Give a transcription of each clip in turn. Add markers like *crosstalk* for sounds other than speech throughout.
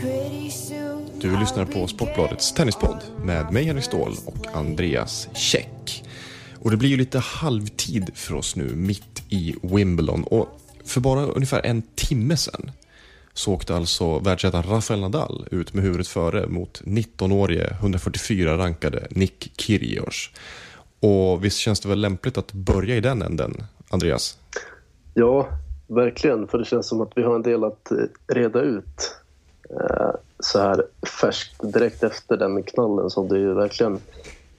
Du lyssnar på Sportbladets tennispodd med mig Henrik Ståhl och Andreas Käck. Och det blir ju lite halvtid för oss nu mitt i Wimbledon och för bara ungefär en timme sedan så åkte alltså världsettan Rafael Nadal ut med huvudet före mot 19-årige 144 rankade Nick Kyrgios. Och visst känns det väl lämpligt att börja i den änden, Andreas? Ja, verkligen. För det känns som att vi har en del att eh, reda ut Eh, så här färskt direkt efter den knallen som det ju verkligen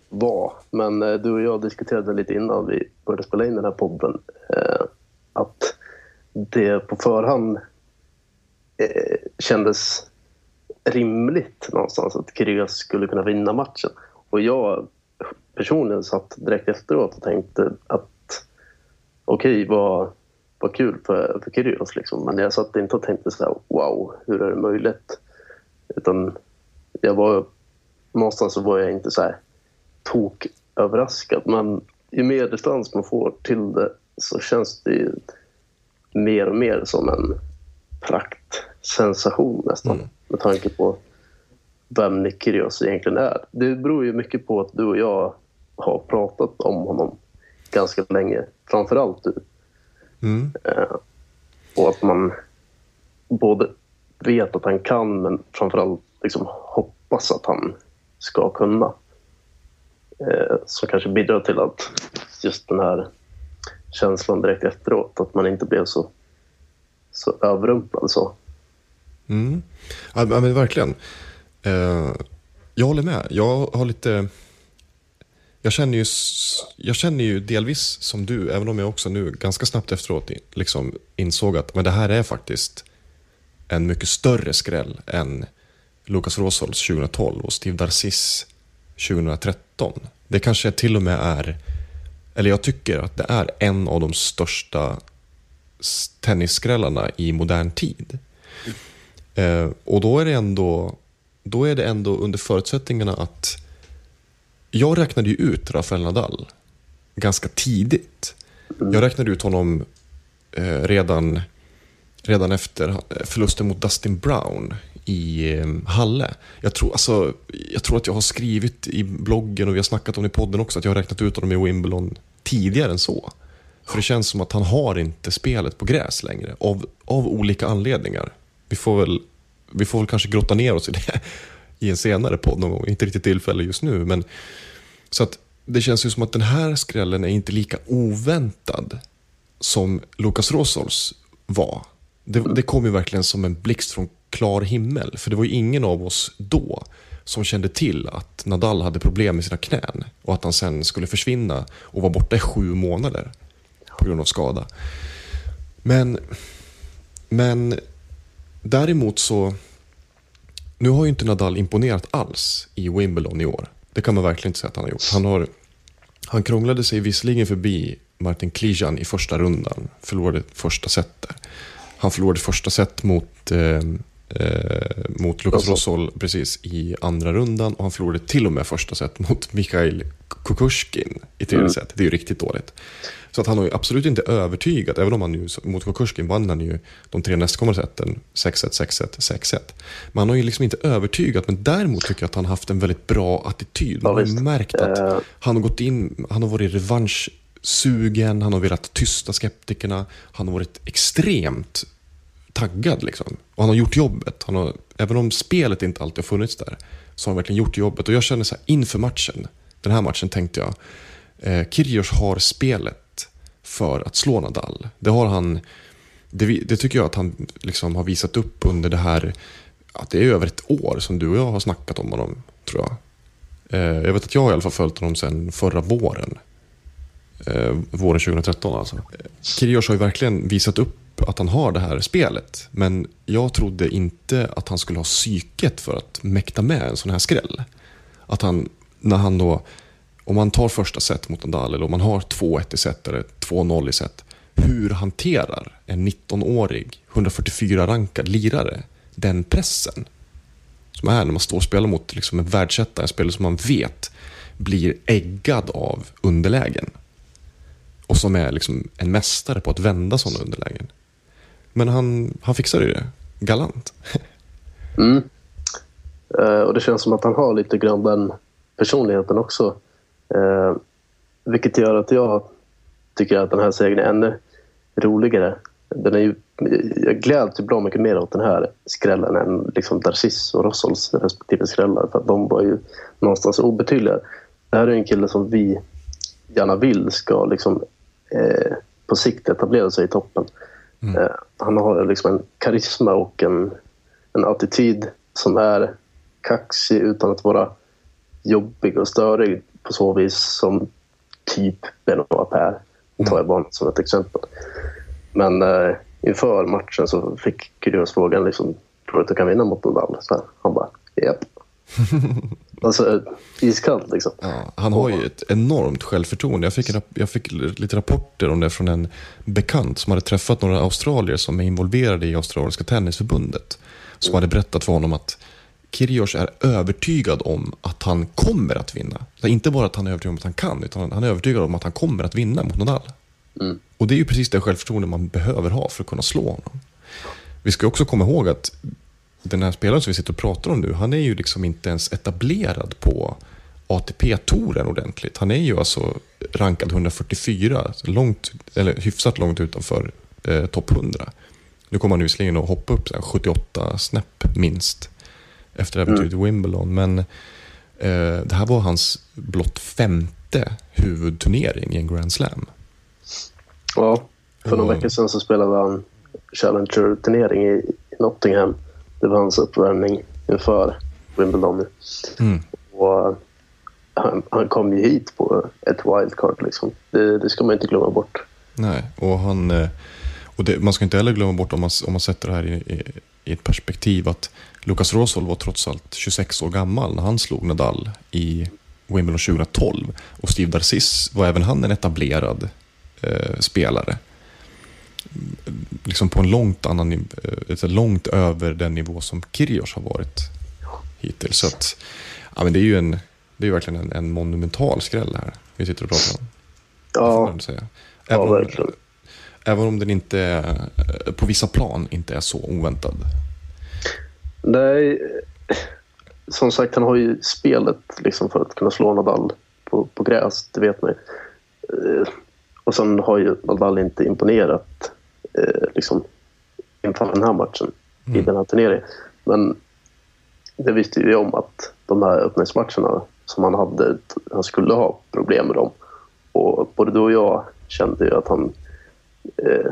var. Men eh, du och jag diskuterade lite innan vi började spela in den här podden eh, att det på förhand kändes rimligt någonstans att Kyrgios skulle kunna vinna matchen. Och jag personligen satt direkt efteråt och tänkte att okej, vad, vad kul för, för Kyrgios liksom. Men jag satt inte och tänkte så här, wow, hur är det möjligt? Utan jag var, någonstans så var jag inte så här tok överraskad. Men ju mer distans man får till det så känns det ju mer och mer som en praktsensation nästan. Mm. Med tanke på vem Nick Kyrgios egentligen är. Det beror ju mycket på att du och jag har pratat om honom ganska länge. Framförallt du. Mm. Eh, och att man både vet att han kan men framförallt liksom hoppas att han ska kunna. Eh, som kanske bidrar till att just den här känslan direkt efteråt, att man inte blev så, så överrumplad. Så. Mm. Ja, men verkligen. Eh, jag håller med. Jag har lite... Jag känner, ju, jag känner ju delvis som du, även om jag också nu ganska snabbt efteråt liksom insåg att men det här är faktiskt en mycket större skräll än Lucas Rosol 2012 och Steve Darcis 2013. Det kanske till och med är, eller jag tycker att det är en av de största tennisskrällarna i modern tid. Eh, och då är, det ändå, då är det ändå under förutsättningarna att jag räknade ju ut Rafael Nadal ganska tidigt. Jag räknade ut honom eh, redan, redan efter förlusten mot Dustin Brown i eh, Halle. Jag tror, alltså, jag tror att jag har skrivit i bloggen och vi har snackat om det i podden också att jag har räknat ut honom i Wimbledon tidigare än så. För det känns som att han har inte spelet på gräs längre av, av olika anledningar. Vi får, väl, vi får väl kanske grotta ner oss i det i en senare podd någon gång. Inte riktigt tillfälle just nu. Men, så att det känns ju som att den här skrällen är inte lika oväntad som Lucas Rosols var. Det, det kom ju verkligen som en blixt från klar himmel. För det var ju ingen av oss då som kände till att Nadal hade problem med sina knän och att han sen skulle försvinna och vara borta i sju månader på grund av skada. Men, men däremot så, nu har ju inte Nadal imponerat alls i Wimbledon i år. Det kan man verkligen inte säga att han har gjort. Han, har, han krånglade sig visserligen förbi Martin Klijan i första rundan, förlorade första set där. Han förlorade första set mot, eh, eh, mot Lukas Rosol. Precis i andra rundan och han förlorade till och med första set mot Mikhail Kukushkin i tredje Mm. set. Det är ju riktigt dåligt. Så att han har ju absolut inte övertygat, även om han ju mot Kukushkin vann han ju de tre nästkommande seten, 6-1, 6-1, 6-1. Men han har ju liksom inte övertygat, men däremot tycker jag att han haft en väldigt bra attityd. Man Ja, har visst. märkt att Eh. han har gått in, han har varit revanschsugen, han har velat tysta skeptikerna, han har varit extremt taggad liksom. Och han har gjort jobbet. Han har, även om spelet inte alltid har funnits där, så har han verkligen gjort jobbet. Och jag känner så här, inför matchen, den här matchen tänkte jag, eh, Kyrgios har spelet för att slå Nadal. Det har han, det, det tycker jag att han liksom har visat upp under det här, att det är över ett år som du och jag har snackat om honom, tror jag. Eh, jag vet att jag har i alla fall följt honom sedan förra våren. Eh, våren 2013 alltså. Eh, Kyrgios har ju verkligen visat upp att han har det här spelet. Men jag trodde inte att han skulle ha psyket för att mäkta med en sån här skräll. Att han, när han då om man tar första set mot Nadal eller om man har 2-1 i set eller 2-0 i set. Hur hanterar en 19-årig 144-rankad lirare den pressen? Som är när man står och spelar mot liksom en världsetta, en spelare som man vet blir äggad av underlägen. Och som är liksom en mästare på att vända sådana underlägen. Men han, han fixade ju det. Galant. Mm. Eh, och det känns som att han har lite grann den personligheten också. Eh, vilket gör att jag tycker att den här segern är ännu roligare. Den är ju, jag gläds ju bra mycket mer åt den här skrällen än liksom Darcis och Rossols respektive skrällar. För att de var ju någonstans obetydliga. Det här är en kille som vi gärna vill ska liksom, eh, på sikt etablera sig i toppen. Eh, han har liksom en karisma och en, en attityd som är kaxig utan att vara jobbig och störig på så vis som typ Benoit Per. Nu tar jag bara som ett exempel. Men eh, inför matchen så fick Kyrgios frågan liksom, tror du att du kan vinna mot Nadal? Så han bara, japp. *laughs* alltså iskallt liksom. Ja, han har ju ett enormt självförtroende. Jag fick, en, jag fick lite rapporter om det från en bekant som hade träffat några australier som är involverade i australiska tennisförbundet. Som hade berättat för honom att Kyrgios är övertygad om att han kommer att vinna. Inte bara att han är övertygad om att han kan, utan han är övertygad om att han kommer att vinna mot Nadal. Och det är ju precis det självförtroende man behöver ha för att kunna slå honom. Vi ska också komma ihåg att den här spelaren som vi sitter och pratar om nu, han är ju liksom inte ens etablerad på ATP-touren ordentligt. Han är ju alltså rankad 144, långt, eller hyfsat långt utanför eh, topp 100. Nu kommer han visserligen att hoppa upp så här, 78 snäpp minst efter äventyret i Wimbledon. Men eh, det här var hans blott femte huvudturnering i en Grand Slam. Ja, för några veckor sedan så spelade han Challenger-turnering i Nottingham. Det var hans uppvärmning inför Wimbledon. Mm. Och han, han kom ju hit på ett wildcard. Liksom. Det, det ska man inte glömma bort. Nej, och han... eh, Och det, man ska inte heller glömma bort om man, om man sätter det här i, i, i ett perspektiv att Lucas Rosol var trots allt 26 år gammal när han slog Nadal i Wimbledon 2012. Och Steve Darcis var även han en etablerad eh, spelare. Liksom på en långt annan eh, ett långt över den nivå som Kyrgios har varit hittills. Så att, ja, men det är ju en, det är verkligen en, en monumental skräll här vi sitter och pratar om. Ja, säga. ja Även, om, verkligen. även om den inte, är- på vissa plan inte är så oväntad. Nej, som sagt, han har ju spelet liksom för att kunna slå Nadal på, på gräs, det vet man ju. Eh, Och sen har ju Nadal inte imponerat eh, liksom, inför den här matchen i den här turneringen. Men det visste vi om att de här öppningsmatcherna som han hade, han skulle ha problem med dem. Och både du och jag kände ju att han eh,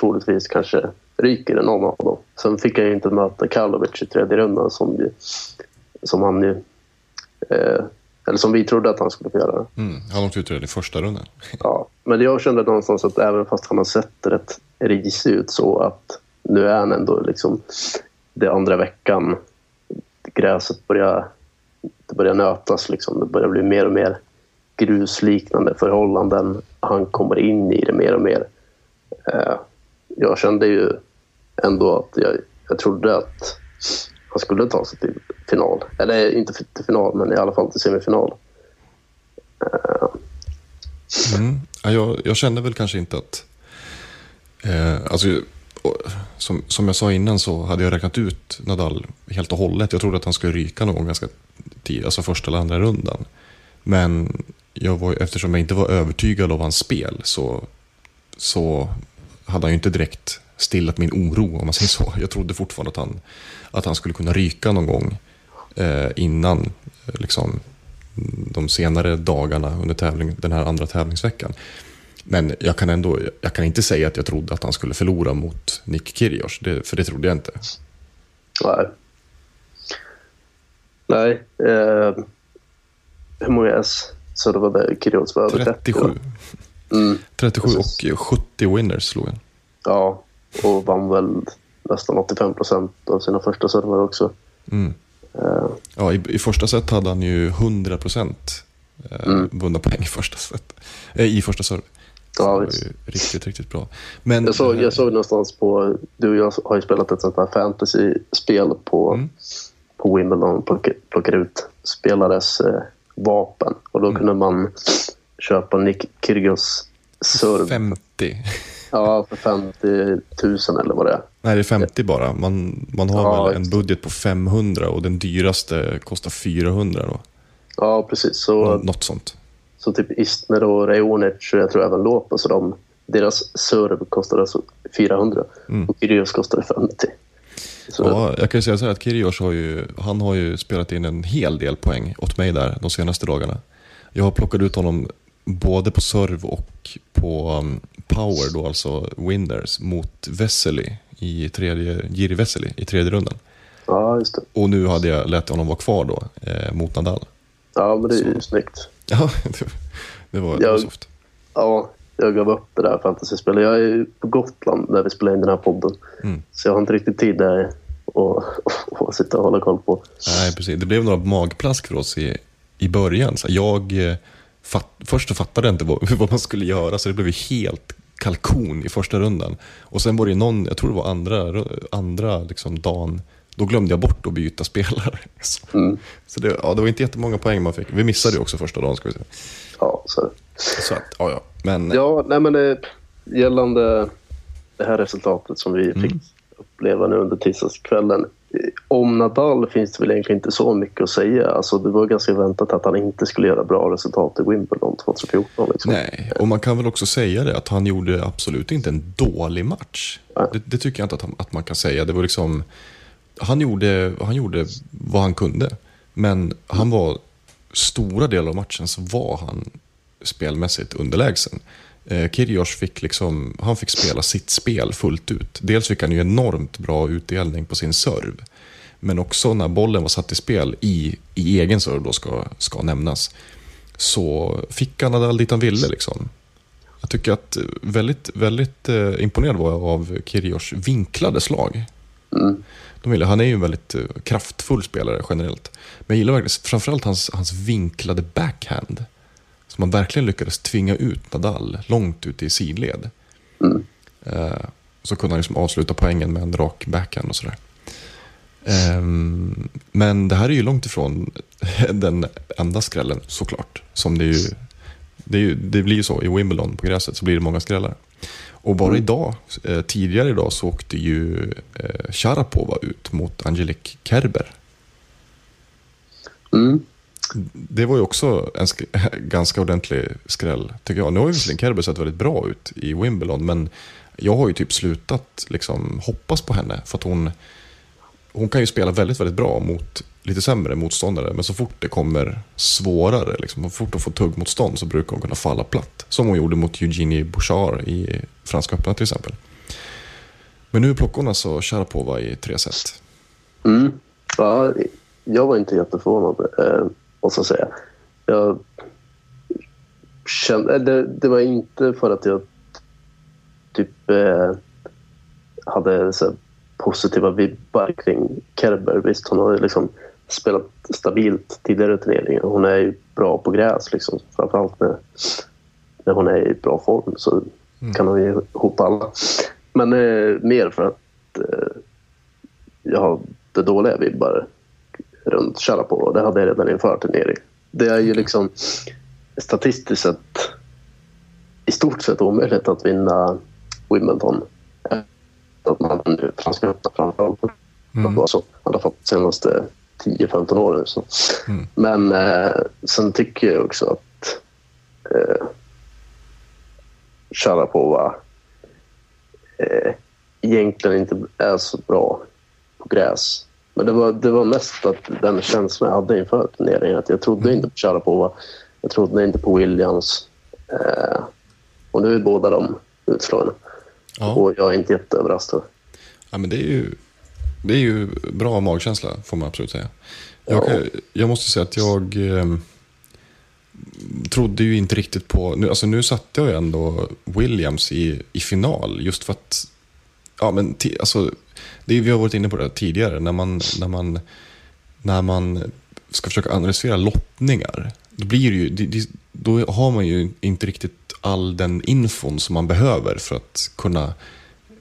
troligtvis kanske ryker i någon av dem. Sen fick jag ju inte möta Karlovic i tredje rundan som, ju, som han ju... Eh, eller som vi trodde att han skulle få göra. Mm. Han åkte ut redan i första rundan. Ja, men jag kände någonstans att även fast han har sett rätt risig ut så att nu är han ändå liksom det andra veckan. Gräset börjar, det börjar nötas liksom. Det börjar bli mer och mer grusliknande förhållanden. Han kommer in i det mer och mer. Eh, jag kände ju ändå att jag, jag trodde att han skulle ta sig till final. Eller inte till final, men i alla fall till semifinal. Eh, mm. Jag, jag kände väl kanske inte att... Eh, alltså, som, som jag sa innan så hade jag räknat ut Nadal helt och hållet. Jag trodde att han skulle ryka någon gång ganska tidigt, alltså första eller andra rundan. Men jag var, eftersom jag inte var övertygad av hans spel så, så hade han ju inte direkt stillat min oro om man säger så. Jag trodde fortfarande att han, att han skulle kunna ryka någon gång eh, innan liksom, de senare dagarna under tävling, den här andra tävlingsveckan. Men jag kan ändå, jag kan inte säga att jag trodde att han skulle förlora mot Nick Kyrgios, för det trodde jag inte. Nej. Nej. Eh, hur många S? Så det var Kyrgios var över 30? 37. va? Mm, 37 och 70 winners slog han. ja, och vann väl nästan 85 procent av sina första servar också. Mm. Eh, Ja, i, I första set hade han ju 100% eh, vunna poäng i första, set, eh, i första serve. Det var ju riktigt, riktigt bra. Men, Jag såg, jag såg någonstans på... Du och jag har ju spelat ett sånt här fantasy-spel på, Mm. på Wimbledon. Plockar, plockar ut spelares eh, vapen. Och då Mm. kunde man köpa Nick Kyrgios serv 50. ja, för 50 000 eller vad det är. Nej, det är 50 bara. Man, man har Ja, väl en budget på 500 och den dyraste kostar 400 då. Ja, precis. Så, Något sånt. Så typ Istner och Raonic och jag tror även Lopez och de, deras serv kostade alltså 400 och Kyrgios kostade 50. Så, Mm. Ja, jag kan ju säga så här att Kyrgios har ju, han har ju spelat in en hel del poäng åt mig där de senaste dagarna. Jag har plockat ut honom både på serve och på um, power då, alltså winners, mot Vesely i tredje, Jiri Vesely i tredje rundan. ja, just det. Och nu hade jag lät honom vara kvar då, eh, mot Nadal. Ja, men det är ju snyggt. *laughs* Ja, det, var, det var soft. Ja, jag gav upp det där fantasyspelet. Jag är på Gotland där vi spelar in den här podden. Mm. Så jag har inte riktigt tid där att, *laughs* att sitta och hålla koll på. Nej, precis. Det blev några magplask för oss i, i början. Så jag, eh, fatt, först fattade jag inte vad, *laughs* vad man skulle göra, så det blev helt kalkon i första rundan. Och sen var det någon, jag tror det var andra, andra liksom dagen, då glömde jag bort att byta spelare. *laughs* Så, Mm. så det, ja, det var inte jättemånga poäng man fick. Vi missade ju också första dagen, ska vi säga. Ja, så. Så att, ja, ja. Men ja nej, men det, gällande det här resultatet som vi Mm. fick uppleva nu under tisdagskvällen. Om Nadal finns det väl egentligen inte så mycket att säga. Alltså, det var ganska väntat att han inte skulle göra bra resultat i Wimbledon 2014. Liksom. Nej, och man kan väl också säga det att han gjorde absolut inte en dålig match. Det, det tycker jag inte att, han, att man kan säga. Det var liksom, han, gjorde, han gjorde vad han kunde. Men han var, stora delar av matchen så var han spelmässigt underlägsen. Eh, Kirjors fick, liksom, han fick spela sitt spel fullt ut. Dels fick han ju enormt bra utdelning på sin serv. Men också när bollen var satt i spel i, i egen serv då ska, ska nämnas. Så fick han Nadal dit han ville liksom. Jag tycker att väldigt, väldigt eh, imponerad var jag av Kirjors vinklade slag. Mm. De ville, han är ju en väldigt eh, kraftfull spelare generellt. Men jag gillar verkligen framförallt hans, hans vinklade backhand. Som man verkligen lyckades tvinga ut Nadal långt ut i sidled. Mm. Eh, så kunde han liksom avsluta poängen med en rak backhand och sådär. Ehm, men det här är ju långt ifrån *laughs* den enda skrällen såklart. Som det, ju, det, är ju, det blir ju så i Wimbledon på gräset så blir det många skrällar. Och bara idag, eh, tidigare idag så åkte ju eh, Sharapova ut mot Angelique Kerber. Mm. Det var ju också en sk- *laughs* ganska ordentlig skräll, tycker jag. Nu har ju visserligen Kerber sett väldigt bra ut i Wimbledon, men jag har ju typ slutat liksom, hoppas på henne. För att hon, hon kan ju spela väldigt, väldigt bra mot lite sämre motståndare, men så fort det kommer svårare, liksom, så fort hon får tuggmotstånd så brukar hon kunna falla platt. Som hon gjorde mot Eugenie Bouchard i Franska öppna till exempel. Men nu plockar hon alltså Sharapova i tre set. Mm. Ja, jag var inte jätteförvånad, eh, måste jag säga. Jag kände, eh, det, det var inte för att jag typ eh, hade så här, positiva vibbar kring Kerber. Visst, hon har liksom spelat stabilt tidigare i turneringen. Hon är ju bra på gräs, liksom. framförallt när, när hon är i bra form så kan hon ju ihop alla. Men eh, mer för att eh, jag hade dåliga vibbar runt Sharapova. Det hade jag redan inför turneringen. Det är ju liksom statistiskt sett i stort sett omöjligt att vinna Wimbledon. Att man nu franska öppna framförallt. Mm. Det var så. I alla fall de senaste 10-15 åren. Så. Mm. Men eh, sen tycker jag också att eh, Sharapova eh, egentligen inte är så bra på gräs. Men det var, det var mest att den känslan jag hade inför turneringen. Att jag trodde inte på Sharapova. Jag trodde inte på Williams. Eh, och nu är båda de utslagna. Ja. Och jag är inte jätteöverraskad. Ja, men det är ju, det är ju bra magkänsla, får man absolut säga. Jag, Ja. jag måste säga att jag eh, trodde ju inte riktigt på... Nu, alltså nu satte jag ju ändå Williams i, i final, just för att... Ja, men alltså, det vi har varit inne på det tidigare, när man, när man, när man ska försöka analysera lottningar. då blir det ju, det, det, då har man ju inte riktigt all den infon som man behöver för att kunna,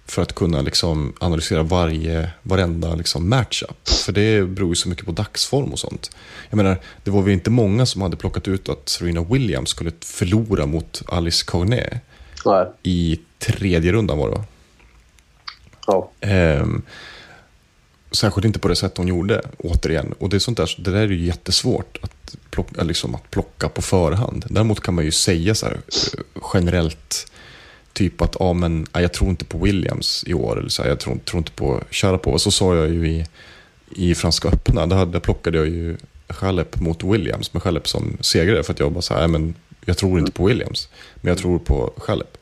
för att kunna liksom analysera varje, varenda liksom matchup. För det beror ju så mycket på dagsform och sånt. Jag menar, det var väl inte många som hade plockat ut att Serena Williams skulle förlora mot Alice Cornet Nej. i tredje rundan var det va? Ja. Ehm, särskilt inte på det sätt hon gjorde, återigen. Och det, är sånt där, det där är ju jättesvårt att plocka, eh, liksom att plocka på förhand. Däremot kan man ju säga så här, eh, generellt, typ att ah, men, jag tror inte på Williams i år, eller så här, jag tror, tror inte på Sharapova. Och så sa jag ju i, i Franska öppna, där, där plockade jag ju Chalep mot Williams, med Chalep som segrare, för att jag bara så här, men jag tror inte på Williams, men jag tror på Chalep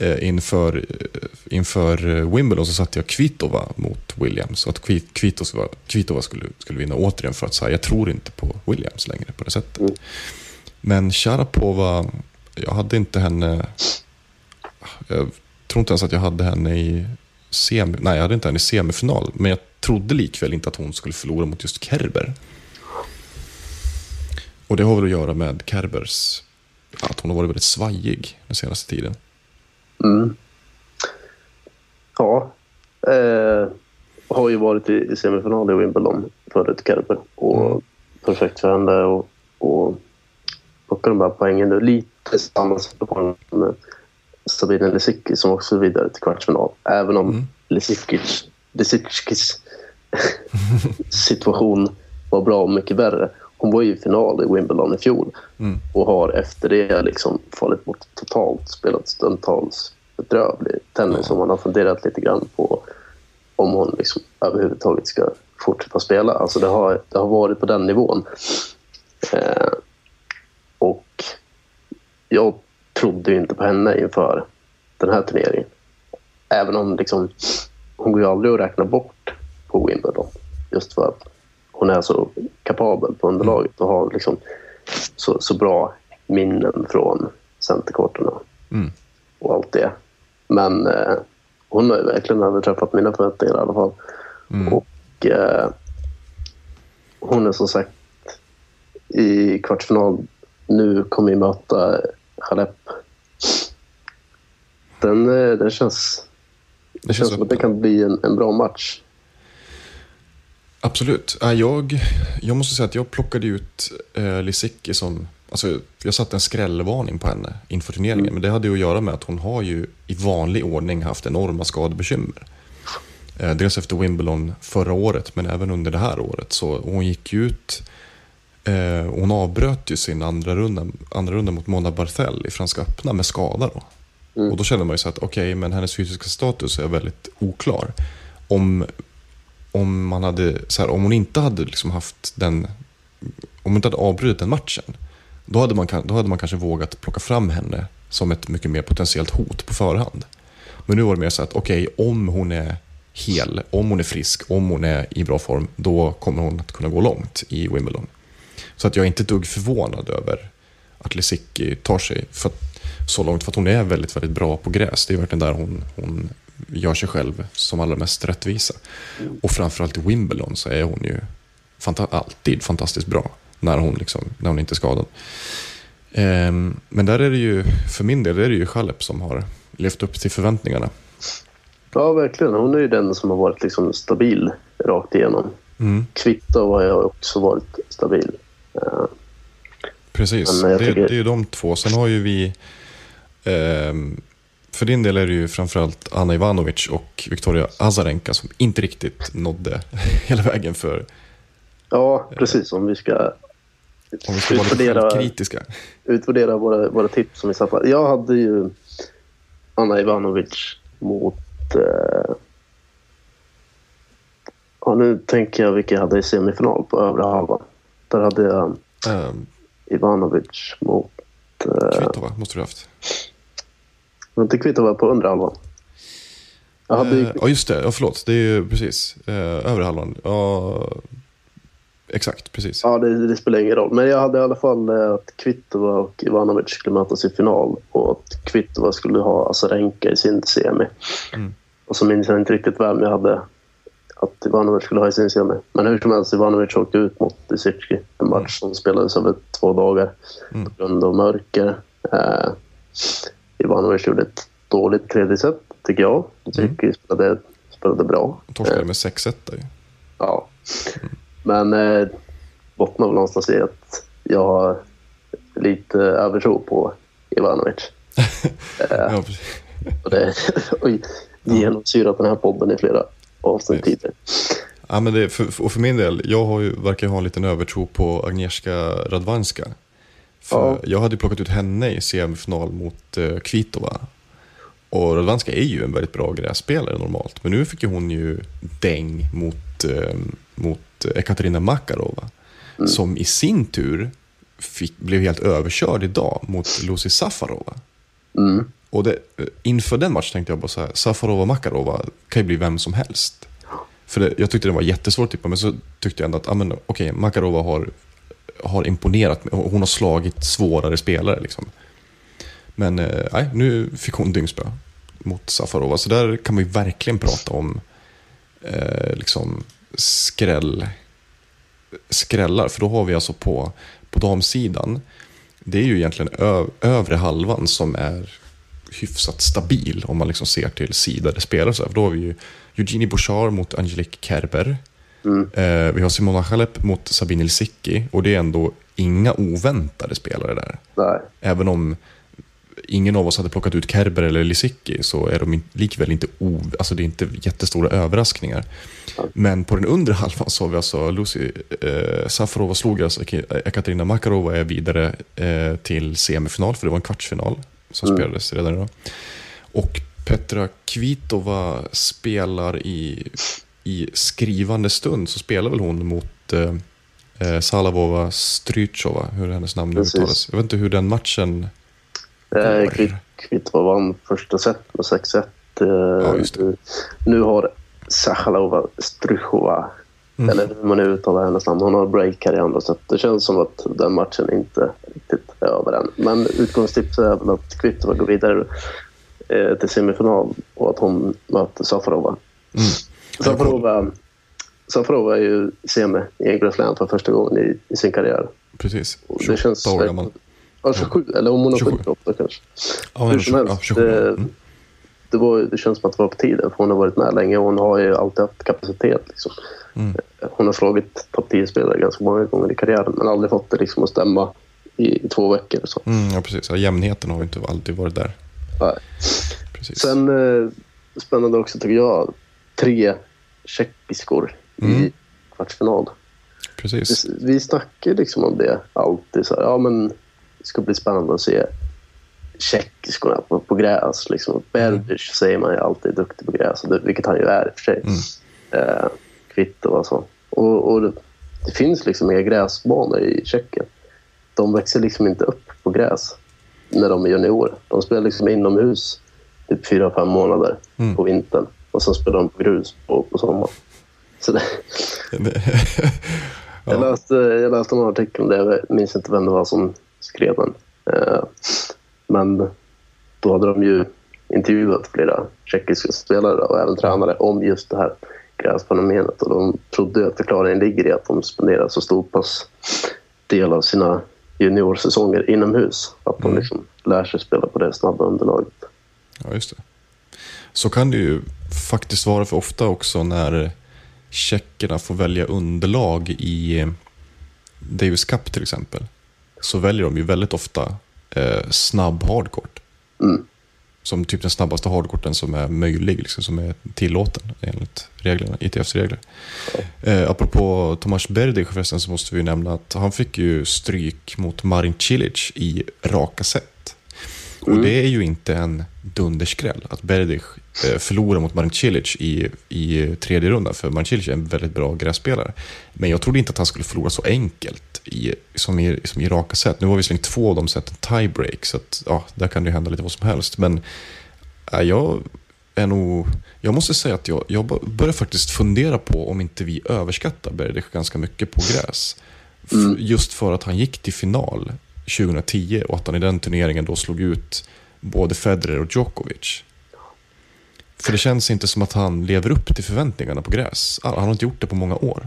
inför, eh, inför eh, Wimbledon så satte jag Kvitova mot Williams. Så att Kvit- Kvitova, Kvitova skulle, skulle vinna återigen för att säga jag tror inte på Williams längre på det sättet. Mm. Men Sharapova, jag hade inte henne... Jag tror inte ens att jag hade henne i semi, nej, jag hade inte henne i semifinal. Men jag trodde likväl inte att hon skulle förlora mot just Kerber. Och det har väl att göra med Kerbers, att hon har varit väldigt svajig den senaste tiden. Mm. Ja. Eh, har ju varit i, semifinal i Wimbledon förut, Kerber. Och Mm. perfekt för henne och, och plocka de här poängen nu. Lite samma situation med Sabine Lisicki som också är vidare till kvartsfinal. Även om Mm. Lisicki's *laughs* situation var bra och mycket värre. Hon var ju i final i Wimbledon i fjol Mm. och har efter det liksom fallit bort totalt, spelat stundtals bedrövlig tennis och man har funderat lite grann på om hon liksom överhuvudtaget ska fortsätta spela. Alltså det har, det har varit på den nivån. Eh, och jag trodde ju inte på henne inför den här turneringen. Även om liksom, hon går ju aldrig att räkna bort på Wimbledon. Just för att hon är så kapabel på underlaget och har liksom så, så bra minnen från centerkorten Mm. och allt det. Men eh, hon har ju verkligen överträffat mina förväntningar i alla fall. Mm. Och eh, hon är som sagt i kvartsfinal nu kommer vi möta Chalep. Den, eh, den känns, Det det känns som att det kan bli en, en bra match. Absolut. Ja, Jag, jag måste säga att jag plockade ut eh, Lisicki som... Alltså, jag satte en skrällvarning på henne inför turneringen. Men det hade ju att göra med att hon har ju i vanlig ordning haft enorma skadebekymmer. Eh, dels efter Wimbledon förra året, men även under det här året. Så hon gick ju ut... Eh, hon avbröt ju sin andra runda, andra runda mot Mona Barthel i Franska öppna med skada. Då. Mm. Och då kände man ju så att okej, men hennes fysiska status är väldigt oklar. Om om, man hade, så här, om hon inte hade liksom haft den, om hon inte hade avbrutit den matchen, då hade, man, då hade man kanske vågat plocka fram henne som ett mycket mer potentiellt hot på förhand. Men nu var det mer så att, okej, om hon är hel, om hon är frisk, om hon är i bra form, då kommer hon att kunna gå långt i Wimbledon. Så att jag är inte ett dugg förvånad över att Lisicki tar sig för att, så långt, för att hon är väldigt, väldigt bra på gräs. Det är verkligen där hon, hon gör sig själv som allra mest rättvisa. Och framförallt i Wimbledon så är hon ju fanta- alltid fantastiskt bra när hon, liksom, när hon inte är skadad. Ehm, men där är det ju, för min del, är det ju Chalep som har levt upp till förväntningarna. Ja, verkligen. Hon är ju den som har varit liksom stabil rakt igenom. Mm, Kvitto har jag också varit stabil. Eh, precis, det, tycker- det är ju de två. Sen har ju vi, ehm, för din del är det ju framförallt Anna Ivanovic och Victoria Azarenka som inte riktigt nådde *laughs* hela vägen för, ja, precis. Om vi ska om vi ska Utvärdera- självkritiska. utvärdera våra, våra tips som vi satte. Jag hade ju Anna Ivanovic mot... Eh, ja, nu tänker jag vilka jag hade i semifinal på övre halvan. Där hade jag Ehm, Ivanovic mot... Eh, Kvitova måste du ha haft. Men inte Kvitova på undre halvan. Ju, Eh, Ja, just det. Ja, förlåt. Det är ju precis. Eh, övre halvan. Ja, exakt. Precis. Ja, det, det spelar ingen roll. Men jag hade i alla fall eh, att Kvitova och Ivanovic skulle mötas i final och att Kvitova skulle ha Azarenka i sin semi. Mm. Och så minns jag inte riktigt vem jag hade att Ivanovic skulle ha i sin semi. Men hur som helst, Ivanovic åkte ut mot Lisicki. En match som spelades över två dagar Mm. på grund av mörker. Eh, Ivanovic gjorde ett dåligt tredje set, tycker jag. Lisicki spelade, spelade bra. Torskade med 6-1 där. Ja. Men eh, bottnar väl någonstans i att jag har lite övertro på Ivanovic. *laughs* Precis. Och det *laughs* har genomsyrat den här podden i flera avsnitt tidigare. Ja, men det, för, och för min del, jag har ju, verkar ha en liten övertro på Agnieszka Radwanska. För Ja. Jag hade plockat ut henne i semifinal mot uh, Kvitova. Och Radwanska är ju en väldigt bra grässpelare normalt. Men nu fick ju hon ju däng mot, eh, mot Ekaterina Makarova. Som i sin tur fick, blev helt överkörd idag mot Lucy Safarova. Mm. Och det, inför den matchen tänkte jag bara så här, Safarova Makarova kan ju bli vem som helst. För det, jag tyckte det var jättesvårt att tippa, men så tyckte jag ändå att ah, men, okej, Makarova har, har imponerat. mig. Hon har slagit svårare spelare. Liksom. Men eh, nej, nu fick hon dyngspö mot Safarova. Så där kan man ju verkligen prata om eh, liksom skräll, skrällar. För då har vi alltså på, på damsidan, det är ju egentligen ö, övre halvan som är hyfsat stabil om man liksom ser till sidade spelare. För då har vi ju Eugenie Bouchard mot Angelique Kerber. Eh, vi har Simona Halep mot Sabine Lisicki och det är ändå inga oväntade spelare där. Nej. Även om ingen av oss hade plockat ut Kerber eller Lisicki så är de likväl inte o, alltså det är inte jättestora överraskningar. Men på den undre *laughs* halvan så har vi alltså Lucy eh, Safarova slog alltså Ek- Ekaterina Makarova är vidare eh, till semifinal för det var en kvartsfinal som spelades redan idag. Och Petra Kvitova spelar i, i skrivande stund så spelar väl hon mot eh, eh, Salavova Strychova, hur hennes namn nu uttalas. Jag vet inte hur den matchen Eh, Går. Kvitova vann första set med 6-1. Eh, Ja. Nu har Sachalova Strychova, Mm. eller hur man nu uttalar hennes namn, hon har break här i andra set. Det känns som att den matchen inte riktigt är över än. Men utgångstipset är väl att Kvitova går vidare till semifinal och att hon möter Safarova. Mm. Safarova, Safarova är ju semi i en Grand Slam för första gången i, i sin karriär. Precis, Och 28 år gammal. Ja, 27, eller om hon har 27. fyllt 28 kanske. Ja, Hur som 27, helst, ja, 27. det, Mm. det, var, det känns som att det var på tiden, för hon har varit med länge och hon har ju alltid haft kapacitet. Liksom. Mm. Hon har slagit topp 10-spelare ganska många gånger i karriären, men aldrig fått det liksom att stämma i, i två veckor. Så. Mm, ja, precis. Ja, jämnheten har ju inte alltid varit där. Nej. Precis. Sen eh, spännande också tycker jag, tre tjeckiskor Mm. i kvartsfinal. precis. Vi, vi snackar liksom om det alltid. Så här, ja, men det ska bli spännande att se tjeckiskorna på, på gräs. Liksom. Berdic säger man ju alltid är duktig på gräs, vilket han ju är i och för sig. Mm. Eh, Kvitto och så. Och, och det, det finns liksom inga gräsbanor i Tjeckien. De växer liksom inte upp på gräs när de är juniorer. De spelar liksom inomhus typ fyra, fem månader Mm. på vintern. Och sen spelar de på grus på, på sommaren. Så det, *laughs* jag, ja, läste, jag läste en artikel om det. Jag minns inte vem det var som skrev den. Eh, men då hade de ju intervjuat flera tjeckiska spelare och även tränare om just det här gräsfenomenet. Och de trodde att förklaringen ligger i att de spenderar så stor pass del av sina juniorsäsonger inomhus. Att de liksom lär sig spela på det snabba underlaget. ja, just det. Så kan det ju faktiskt vara för ofta också när tjeckerna får välja underlag i eh, Davis Cup till exempel. Så väljer de ju väldigt ofta eh, snabb hardcourt. Mm. Som typ den snabbaste hardcourten som är möjlig, liksom, som är tillåten enligt reglerna, ITFs regler. Eh, apropå Tomas Berdych förresten så måste vi nämna att han fick ju stryk mot Marin Cilic i raka set. Och det är ju inte en dunderskräll att Berdych eh, förlorar mot Marin Cilic i, i tredje rundan. För Marin Cilic är en väldigt bra grässpelare. Men jag trodde inte att han skulle förlora så enkelt i, som, i, som i raka set. Nu var visserligen två av de seten tiebreak, så att, ja, där kan det ju hända lite vad som helst. Men ja, jag är nog... Jag måste säga att jag, jag börjar faktiskt fundera på om inte vi överskattar Berdych ganska mycket på gräs. F- Just för att han gick till final 2010 och att han i den turneringen då slog ut både Federer och Djokovic. För det känns inte som att han lever upp till förväntningarna på gräs. Han har inte gjort det på många år.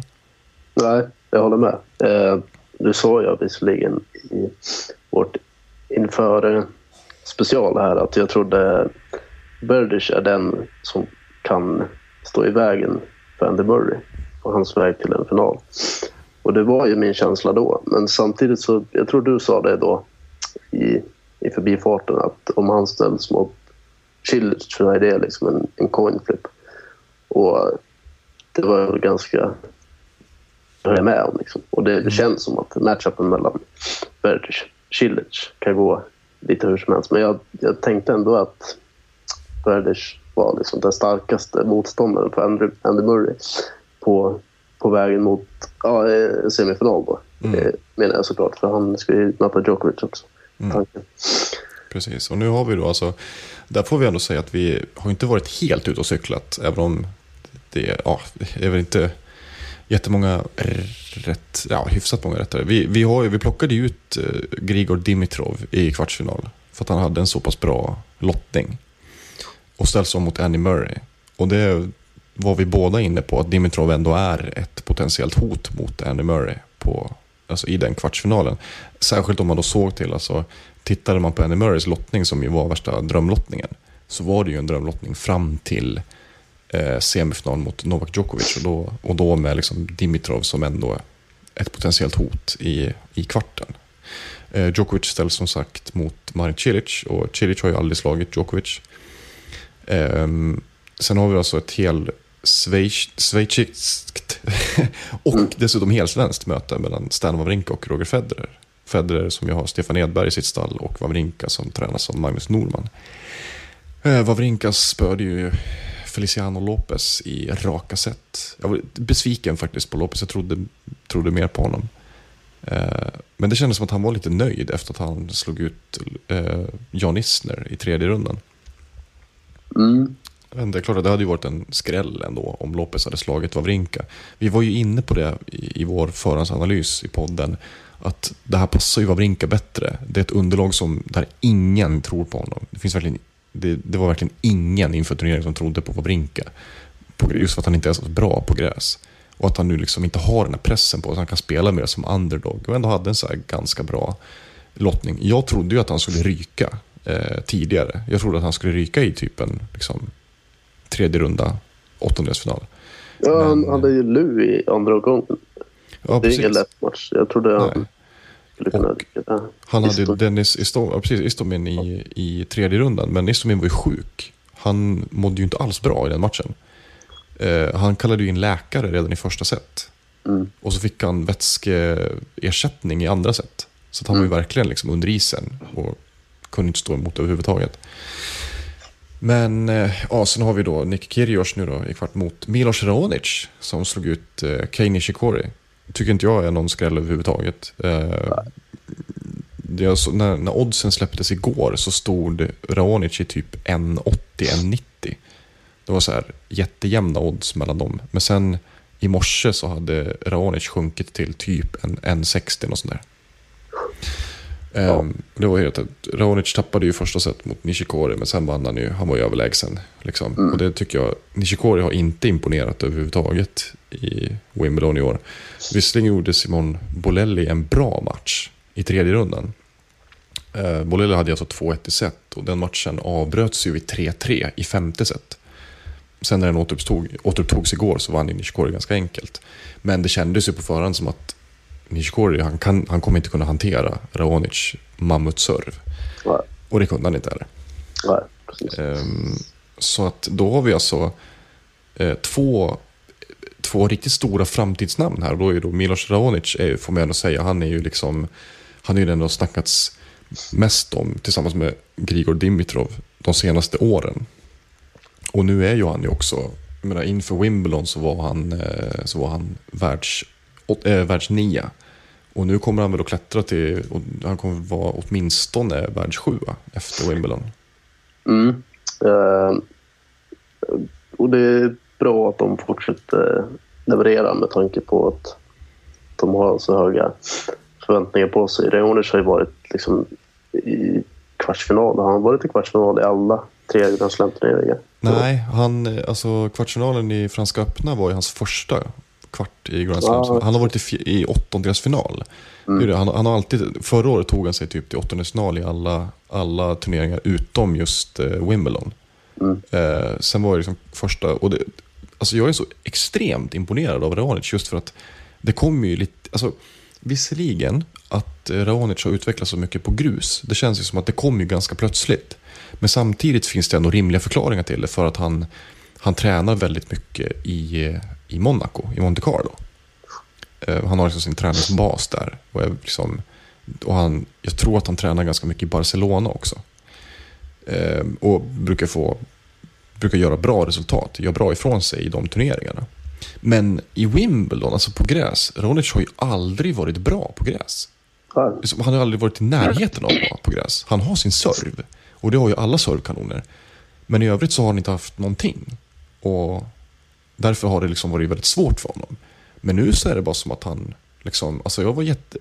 Nej, jag håller med. Eh, nu sa jag visserligen i vårt inför special här att jag trodde Burdish är den som kan stå i vägen för Andy Murray på hans väg till en final. Och det var ju min känsla då. Men samtidigt så, jag tror du sa det då i, i förbifarten att om han ställs mot Cilic så är det liksom en, en coin flip. Och det var ganska jag är med om. Liksom. Och det, det känns som att matchupen mellan Berdych och Cilic kan gå lite hur som helst. Men jag, jag tänkte ändå att Berdych var liksom den starkaste motståndaren för Andy, Andy Murray på, på vägen mot ja, eh, semifinal. Då. Mm. Eh, menar jag såklart, för han ska ju möta Djokovic också. Mm. Precis, och nu har vi då alltså, där får vi ändå säga att vi har inte varit helt ute och cyklat, även om det, ja, det är väl inte jättemånga rätt, ja hyfsat många rättare. Vi, vi, har, vi plockade ju ut eh, Grigor Dimitrov i kvartsfinal, för att han hade en så pass bra lottning. Och ställs om mot Annie Murray. Och det var vi båda inne på, att Dimitrov ändå är ett potentiellt hot mot Andy Murray på, alltså i den kvartsfinalen. Särskilt om man då såg till, alltså, tittade man på Andy Murrays lottning som ju var värsta drömlottningen, så var det ju en drömlottning fram till eh, semifinal mot Novak Djokovic och då, och då med liksom Dimitrov som ändå ett potentiellt hot i, i kvarten. Eh, Djokovic ställs som sagt mot Marin Cilic och Cilic har ju aldrig slagit Djokovic. Eh, sen har vi alltså ett helt schweiziskt *laughs* och dessutom helsvenskt möte mellan Stan Wawrinka och Roger Federer. Federer som ju har Stefan Edberg i sitt stall och Wawrinka som tränas av Magnus Norman. Eh, Wawrinka spöade ju Feliciano Lopez i raka set. Jag var besviken faktiskt på Lopez, jag trodde, trodde mer på honom. Eh, men det kändes som att han var lite nöjd efter att han slog ut eh, Jan Isner i tredje rundan. Mm. Det är klart att det hade ju varit en skräll ändå om Lopez hade slagit Wawrinka. Vi var ju inne på det i, i vår förhandsanalys i podden. Att det här passar ju Wawrinka bättre. Det är ett underlag som, där ingen tror på honom. Det, finns verkligen, det, det var verkligen ingen inför turneringen som trodde på Wawrinka. På, just för att han inte är så bra på gräs. Och att han nu liksom inte har den här pressen på sig. Han kan spela mer som underdog. Och ändå hade en så ganska bra lottning. Jag trodde ju att han skulle ryka eh, tidigare. Jag trodde att han skulle ryka i typen liksom, tredje runda, åttondelsfinal. Ja, han Men- hade ju Lu i andra omgången. Ja, det är ingen lätt match. Jag trodde han skulle kunna... Ja. Han hade ju Istomin. Dennis Istomin, ja, precis, Istomin i, i tredje rundan, men Istomin var ju sjuk. Han mådde ju inte alls bra i den matchen. Eh, han kallade ju in läkare redan i första set. Mm. Och så fick han vätskeersättning i andra set. Så han var ju verkligen liksom under isen och kunde inte stå emot överhuvudtaget. Men eh, ja, sen har vi då Nick Kyrgios nu då i kvart mot Milos Raonic som slog ut eh, Kei Nishikori. Tycker inte jag är någon skräll överhuvudtaget. Eh, jag så, när, när oddsen släpptes igår så stod Raonic i typ 1,80-1,90. Det var så här jättejämna odds mellan dem. Men sen i morse så hade Raonic sjunkit till typ 1,60 och sånt där. Ehm, det var helt, Raonic tappade ju första set mot Nishikori, men sen vann han ju. Han var ju överlägsen. Liksom. Och det tycker jag, Nishikori har inte imponerat överhuvudtaget i Wimbledon i år. Visserligen gjorde Simon Bolelli en bra match i tredje rundan. Uh, Bolelli hade alltså 2-1 i set och den matchen avbröts ju vid 3-3 i femte set. Sen när den återuppstod, återupptogs igår så vann ju Nishikori ganska enkelt. Men det kändes ju på förhand som att Nishikori, han, kan, han kommer inte kunna hantera Raonic mammutserv. Nej, Och det kunde han inte heller. nej, precis. Ehm, så att då har vi alltså eh, två, två riktigt stora framtidsnamn här. Och då är då Milos Raonic, är, får man ändå säga, han är ju liksom, han är ju den som snackats mest om tillsammans med Grigor Dimitrov de senaste åren. Och nu är ju han ju också, jag menar inför Wimbledon så var han, eh, så var han världs, åt- eh, världsnia. Och nu kommer han väl att klättra till, han kommer vara åtminstone världssjua efter Wimbledon. Mm. Eh, och det är bra att de fortsätter leverera med tanke på att de har så höga förväntningar på sig. Raonic har ju varit liksom i kvartsfinal. Han har varit i kvartsfinal i alla tre Grand Slam-turneringar. Nej, han, alltså kvartsfinalen i Franska öppna var ju hans första kvart i Grand Slam. Ja. Han har varit i, i åttondelsfinal. Det. Han, han har alltid, förra året tog han sig typ till åttondelsfinal i alla, alla turneringar utom just eh, Wimbledon. Mm. Eh, sen var det liksom första, och det, alltså jag är så extremt imponerad av Raonic just för att det kommer ju lite, alltså visserligen att eh, Raonic har utvecklats så mycket på grus, det känns ju som att det kom ju ganska plötsligt. Men samtidigt finns det ändå rimliga förklaringar till det för att han, han tränar väldigt mycket i, eh, i Monaco, i Monte Carlo. Eh, Han har liksom sin träningsbas där. Och, är liksom, och han, jag tror att han tränar ganska mycket i Barcelona också. Eh, och brukar, få, brukar göra bra resultat, gör bra ifrån sig i de turneringarna. Men i Wimbledon, alltså på gräs, Ronic har ju aldrig varit bra på gräs. Liksom, Han har aldrig varit i närheten av att vara på gräs. Han har sin serv. Och det har ju alla servkanoner. Men i övrigt så har han inte haft någonting. Och därför har det liksom varit väldigt svårt för honom. Men nu så är det bara som att han, liksom, alltså jag var jätte,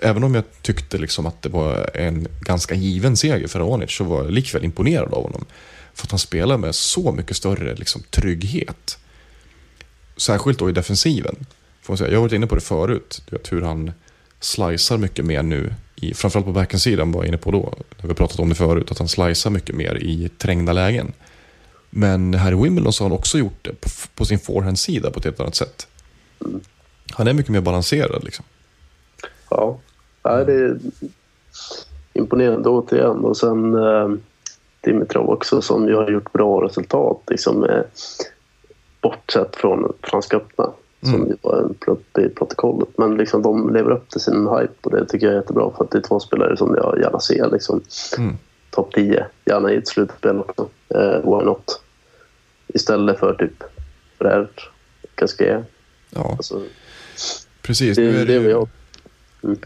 även om jag tyckte liksom att det var en ganska given seger för Raonic så var jag likväl imponerad av honom. För att han spelar med så mycket större liksom, trygghet. Särskilt då i defensiven. Får man säga. Jag har varit inne på det förut, du vet, hur han slicear mycket mer nu. I, framförallt på backhandsidan var jag inne på då, när vi har pratat om det förut, att han slicear mycket mer i trängda lägen. Men här i Wimbledon så har han också gjort det på, på sin forehandsida på ett helt annat sätt. Han är mycket mer balanserad liksom. ja. Nej, det är imponerande återigen. Och sen eh, Dimitrov också som ju har gjort bra resultat. Liksom, eh, bortsett från Franska öppna som ju var en plupp i protokollet. Men liksom, de lever upp till sin hype och det tycker jag är jättebra för att det är två spelare som jag gärna ser. Liksom, Mm. Topp 10, gärna i ett slutspel också. Eh, why not? Istället för typ Brerd, Casquet. Ja, Alltså, precis. det, Nu är det det ju, jag.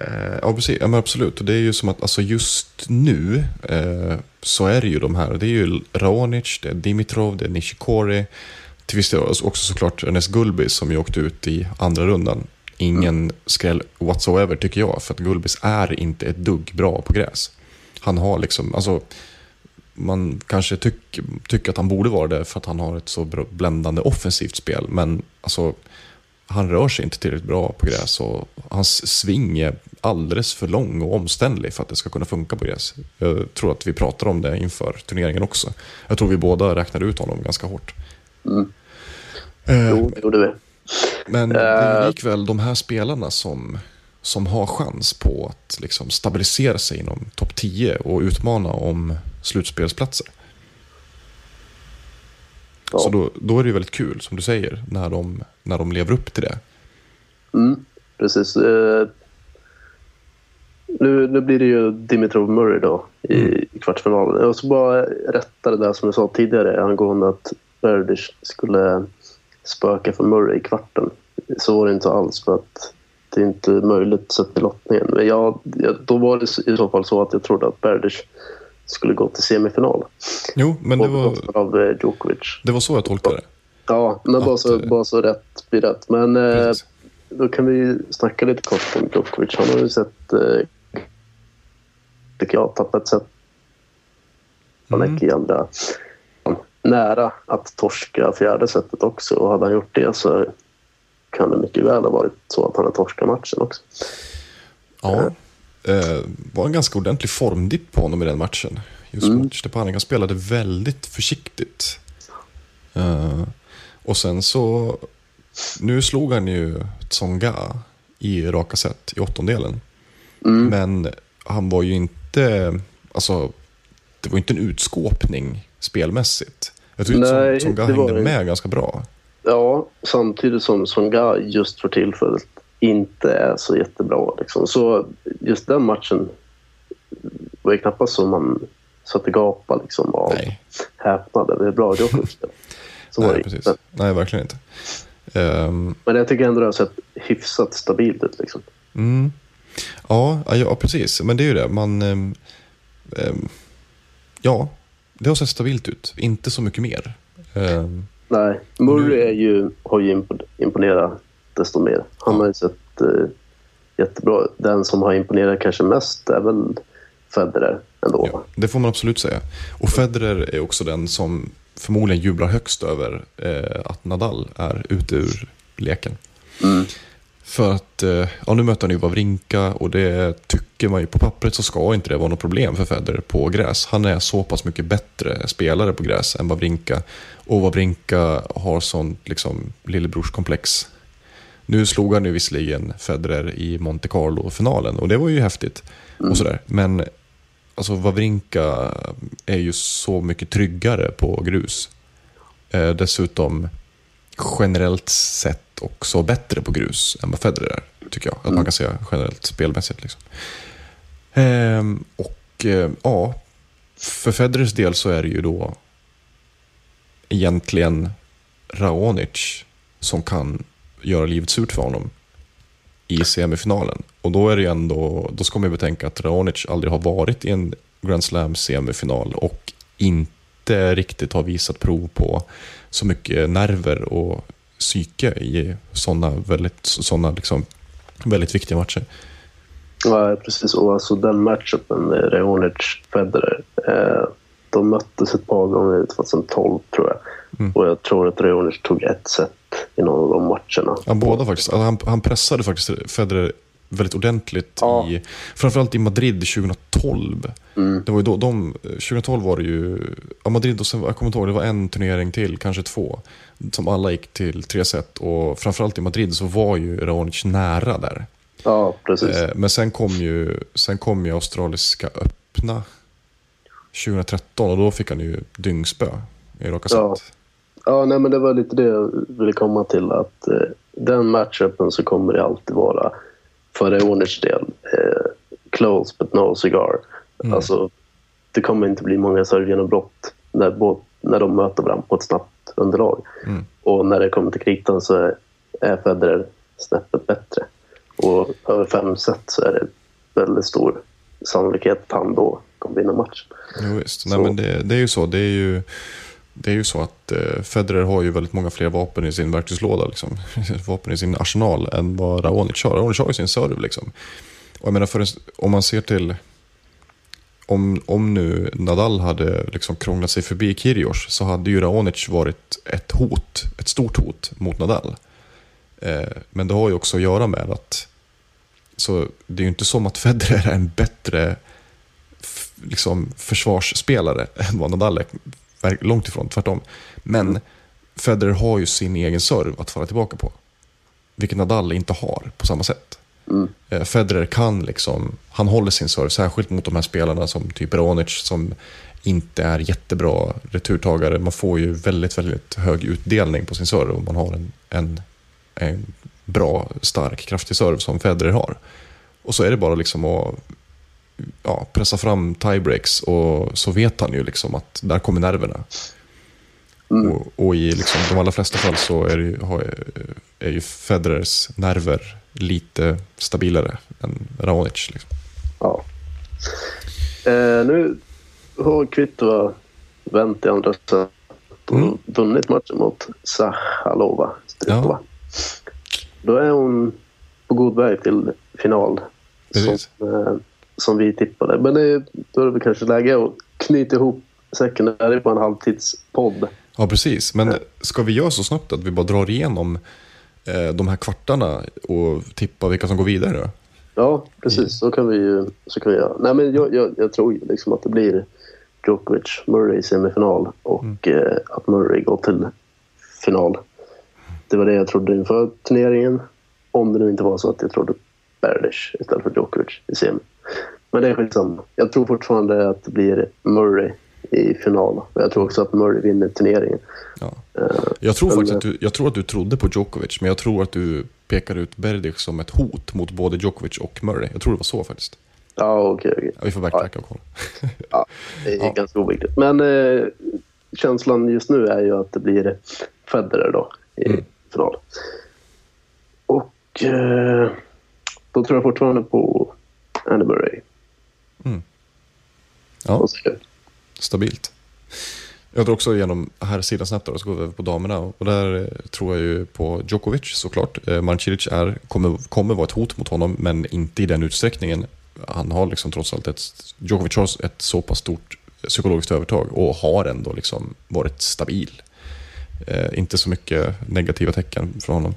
Eh, ja, precis. Ja, men absolut. Och det är ju som att alltså just nu eh, så är det ju de här. Det är ju Raonic, det är Dimitrov, det är Nishikori. Till viss del också såklart Ernest Gulbis som ju åkte ut i andra rundan. Ingen skräll whatsoever tycker jag. För att Gulbis är inte ett dugg bra på gräs. Han har liksom, alltså man kanske tycker tycker att han borde vara det för att han har ett så bländande offensivt spel. Men alltså, han rör sig inte tillräckligt bra på gräs och hans sving är alldeles för lång och omständlig för att det ska kunna funka på gräs. Jag tror att vi pratar om det inför turneringen också. Jag tror vi båda räknade ut honom ganska hårt. Mm. Eh, Jo, det gjorde vi. men det är Eh. likväl de här spelarna som, som har chans på att liksom stabilisera sig inom topp 10 och utmana om slutspelsplatser. Ja. Så då, då är det ju väldigt kul, som du säger, när de, när de lever upp till det. Mm, precis. Eh, nu, nu blir det ju Dimitrov Murray då i, i kvartsfinalen. Jag ska bara rätta det där som jag sa tidigare angående att Berdych skulle spöka för Murray i kvarten. Så var det inte alls för att det är inte möjligt sett till lottningen. Men jag, då var det i så fall så att jag trodde att Berdych skulle gå till semifinal. Jo, men det var, av eh, Djokovic. det var så jag tolkade det. Ja, men bara så, eh, bara så rätt blir rätt. Men eh, då kan vi snacka lite kort om Djokovic. Han har ju sett, eh, tycker jag, tappat sätt. Han Mm. andra. Nära att torska fjärde sättet också. Och hade han gjort det så kan det mycket väl ha varit så att han har torskat matchen också. Ja, eh, var en ganska ordentlig formdipp på honom i den matchen. Just Mm. mot Stepanek. Han spelade väldigt försiktigt. Eh, och sen så, nu slog han ju Tsonga i raka set i åttondelen. Mm. Men han var ju inte, alltså, det var inte en utskåpning spelmässigt. Jag tyckte Tsonga det hängde det. med ganska bra. Ja, samtidigt som Songa just för tillfället inte är så jättebra. Liksom. Så just den matchen var ju knappast som man satte gapa liksom, av Nej. häpnad över hur bra. Så var *laughs* det Nej, inte. precis. Nej, verkligen inte. Ehm, Men jag tycker ändå det har sett hyfsat stabilt ut. Liksom. Mm. Ja, ja, precis. Men det är ju det. Man, ehm, ehm, ja, det har sett stabilt ut. Inte så mycket mer. Ehm, Nej, Murray är ju, har ju impo- imponerat desto mer. Han har ju sett eh, jättebra. Den som har imponerat kanske mest är väl Federer ändå. Ja, det får man absolut säga. Och Federer är också den som förmodligen jublar högst över eh, att Nadal är ute ur leken. Mm. För att, eh, ja nu möter han ju Wawrinka och det tycker man ju på pappret så ska inte det vara något problem för Federer på gräs. Han är så pass mycket bättre spelare på gräs än Wawrinka. Och Wawrinka har sånt liksom lillebrorskomplex. Nu slog han ju visserligen Federer i Monte Carlo-finalen och det var ju häftigt. Och sådär. Men alltså Wawrinka är ju så mycket tryggare på grus. Eh, dessutom generellt sett också bättre på grus än vad Federer är, tycker jag. Att man kan säga generellt spelmässigt. Liksom. Ehm, och eh, ja, för Federers del så är det ju då egentligen Raonic som kan göra livet surt för honom i semifinalen. Och då är det ju ändå, då ska man ju betänka att Raonic aldrig har varit i en Grand Slam semifinal och inte riktigt har visat prov på så mycket nerver och psyke i sådana väldigt, såna liksom, väldigt viktiga matcher. Ja, precis. Och alltså den matchupen med Reonic-Federer. Eh, de möttes ett par gånger 2012 tror jag. Mm. Och jag tror att Reonic tog ett set i någon av de matcherna. Ja, båda faktiskt. Alltså, han, han pressade faktiskt Federer väldigt ordentligt. Ja. I, framförallt i Madrid 2012. Mm. Det var ju då, de, 2012 var det ju, ja, Madrid och sen, jag kommer inte ihåg, det var en turnering till, kanske två. Som alla gick till tre set och framförallt i Madrid så var ju Raonic nära där. Ja, precis. Eh, men sen kom, ju, sen kom ju Australiska öppna 2013 och då fick han ju dyngspö i raka Ja. set. Ja, nej, men det var lite det jag ville komma till. Att eh, den matchupen så kommer det alltid vara för Reonics del eh, close but no cigar. Mm. Alltså, det kommer inte bli många servegenombrott när, när de möter varandra på ett snabbt underlag. Mm. Och när det kommer till kritan så är, är Federer snäppet bättre. Och över fem set så är det väldigt stor sannolikhet att han då kommer vinna matchen. Jo, visst. Nej, Så- men det, det är ju så. Det är ju, det är ju så att eh, Federer har ju väldigt många fler vapen i sin verktygslåda. Liksom. *laughs* vapen i sin arsenal än vad Raonic har. Raonic har ju sin serve. Liksom. Och jag menar, för en, om man ser till... Om, om nu Nadal hade liksom krånglat sig förbi Kyrgios så hade ju Raonic varit ett hot, ett stort hot mot Nadal. Eh, men det har ju också att göra med att så det är ju inte som att Federer är en bättre liksom, försvarsspelare *laughs* än vad Nadal är. Långt ifrån, tvärtom. Men Federer har ju sin egen serve att falla tillbaka på. Vilket Nadal inte har på samma sätt. Mm. Eh, Federer kan liksom, han håller sin serve, särskilt mot de här spelarna som typ Ronic som inte är jättebra returtagare. Man får ju väldigt, väldigt hög utdelning på sin serve om man har en, en, en bra, stark, kraftig serve som Federer har. Och så är det bara liksom att ja, pressa fram tiebreaks och så vet han ju liksom att där kommer nerverna. Mm. Och, och i liksom de allra flesta fall så är, ju- är ju Federers nerver lite stabilare än Raonic. Liksom. Ja. Eh, nu har Kvitova vänt i andra set och Mm. vunnit matchen mot Sahalova. Ja. Då är hon på god väg till final. Precis. Som, eh, som vi tippade. Men det, då är det väl kanske läge att knyta ihop säcken. Det är bara en halvtidspodd. Ja, precis. Men ska vi göra så snabbt att vi bara drar igenom eh, de här kvartarna och tippa vilka som går vidare? Ja, precis. Så kan vi ju så kan vi göra. Nej, men jag, jag, jag tror liksom att det blir Djokovic, Murray i semifinal och eh, att Murray går till final. Det var det jag trodde inför turneringen. Om det nu inte var så att jag trodde Berdych istället för Djokovic i semi. Men det är skitsamma. Jag tror fortfarande att det blir Murray i final. Jag tror också att Murray vinner turneringen. Ja. Eh, Jag, tror Men, faktiskt att du, jag tror att du trodde på Djokovic, men jag tror att du pekar ut Berdych som ett hot mot både Djokovic och Murray. Jag tror det var så faktiskt. ja, okej. okej. Ja, vi får backtracka och kolla. Ja, *laughs* det är Ja. ganska oviktigt. Men eh, känslan just nu är ju att det blir Federer då i Mm. final. Och eh, då tror jag fortfarande på Andy Murray. Ja, Och så- stabilt. Jag drar också igenom här sidan snabbt då, så går vi över på damerna. Och där eh, tror jag ju på Djokovic såklart. Eh, Marcinic är, kommer, kommer vara ett hot mot honom, men inte i den utsträckningen. han har liksom trots allt ett, Djokovic har ett så pass stort psykologiskt övertag och har ändå liksom varit stabil. Eh, inte så mycket negativa tecken från honom.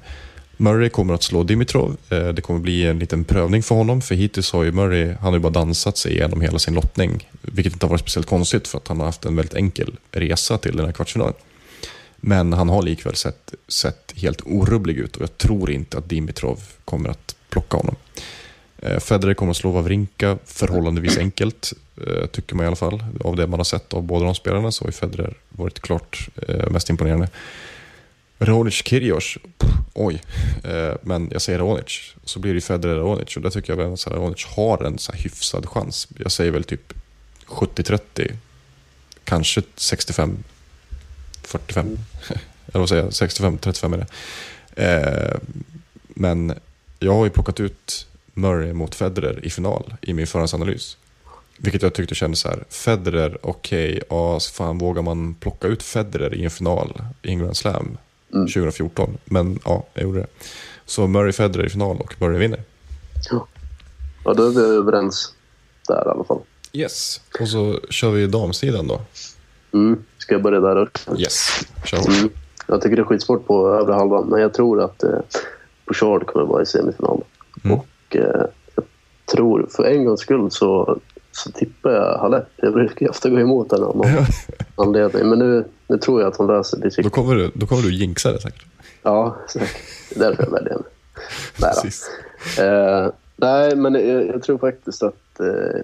Murray kommer att slå Dimitrov. Eh, det kommer bli en liten prövning för honom. För hittills har ju Murray han har ju bara dansat sig igenom hela sin lottning. Vilket inte har varit speciellt konstigt för att han har haft en väldigt enkel resa till den här kvartsfinalen. Men han har likväl sett, sett helt orubblig ut och jag tror inte att Dimitrov kommer att plocka honom. Eh, Federer kommer att slå Wawrinka förhållandevis enkelt, eh, tycker man i alla fall. Av det man har sett av båda de spelarna så har Federer varit klart mest imponerande. Ronic Kyrgios, oj, men jag säger Ronic. Så blir det Federer Ronic och där tycker jag att Ronic har en så hyfsad chans. Jag säger väl typ 70-30, kanske 65 45. Mm. *laughs* Eller vad säger jag? 65, 35 är det. Eh, men jag har ju plockat ut Murray mot Federer i final i min förhandsanalys. Vilket jag tyckte kändes så här. Federer, okej, okay, ja, fan vågar man plocka ut Federer i en final i en Grand Slam mm. 2014? Men ja, jag gjorde det. Så Murray Federer i final och Murray vinner. Ja, ja då är vi överens där i alla fall. Yes, och så kör vi damsidan då. Mm. Ska jag börja där också? Yes, kör mm. Jag tycker det är skitsvårt på övre halvan, men jag tror att eh, Bouchard kommer vara i semifinal. Mm. Och eh, jag tror, för en gångs skull så, så tippar jag Halep. Jag brukar ofta gå emot henne av någon *laughs* anledning, men nu, nu tror jag att hon löser det. Då kommer du, då kommer du jinxa det säkert. Ja, säkert. Det är därför jag väljer henne. Nej, eh, nej, men jag, jag, tror faktiskt att eh,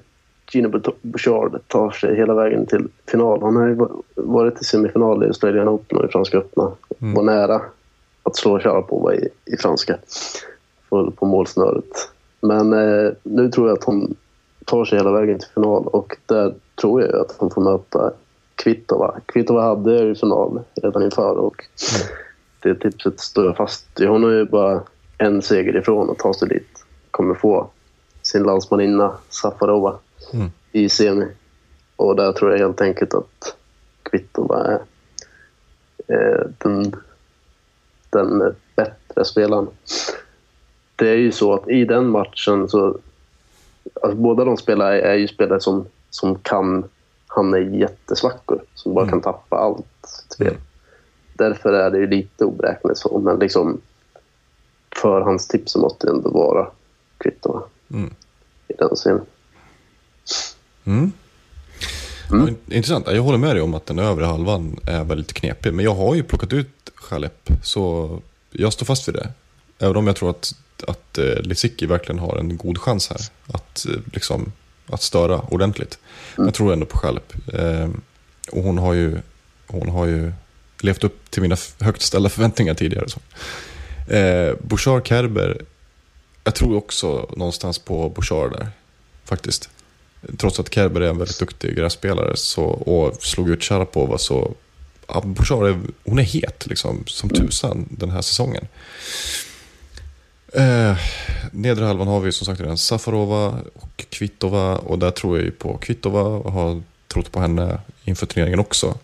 Gino Bouchard tar sig hela vägen till final. Han har ju varit i semifinal i Australian Open och i Franska öppna. Mm. Var nära att slå Sharapova i, i franska på, på målsnöret. Men eh, nu tror jag att hon tar sig hela vägen till final och där tror jag att hon får möta Kvitova. Kvitova hade ju final redan inför och det tipset står jag fast. Hon är ju bara en seger ifrån att ta sig dit. Kommer få sin landsmaninna Safarova mm. i semi. Och där tror jag helt enkelt att Kvitova är eh, den, den bättre spelaren. Det är ju så att i den matchen så... Alltså båda de spelarna är ju spelare som, som kan hamna i jättesvackor. Som bara mm. kan tappa allt spel. Mm. Därför är det ju lite oberäkneligt så. Men liksom förhandstips måste det ändå vara Kvitova mm. i den scenen. Mm. Mm. intressant. Jag håller med dig om att den övre halvan är väldigt knepig. Men jag har ju plockat ut Chalep, så jag står fast vid det. Även om jag tror att, att eh, Lisicki verkligen har en god chans här. Att, eh, liksom, att störa ordentligt. Mm. Jag tror ändå på Chalep. Eh, och hon har, ju, hon har ju levt upp till mina högt ställda förväntningar tidigare. Så. Eh, Bouchard Kerber, jag tror också någonstans på Bouchard där. Faktiskt trots att Kerber är en väldigt duktig grässpelare så, och slog ut Sharapova så ja, är, hon är het liksom, som mm. tusan den här säsongen. Eh, nedre halvan har vi som sagt redan Safarova och Kvitova och där tror jag ju på Kvitova och har trott på henne inför turneringen också.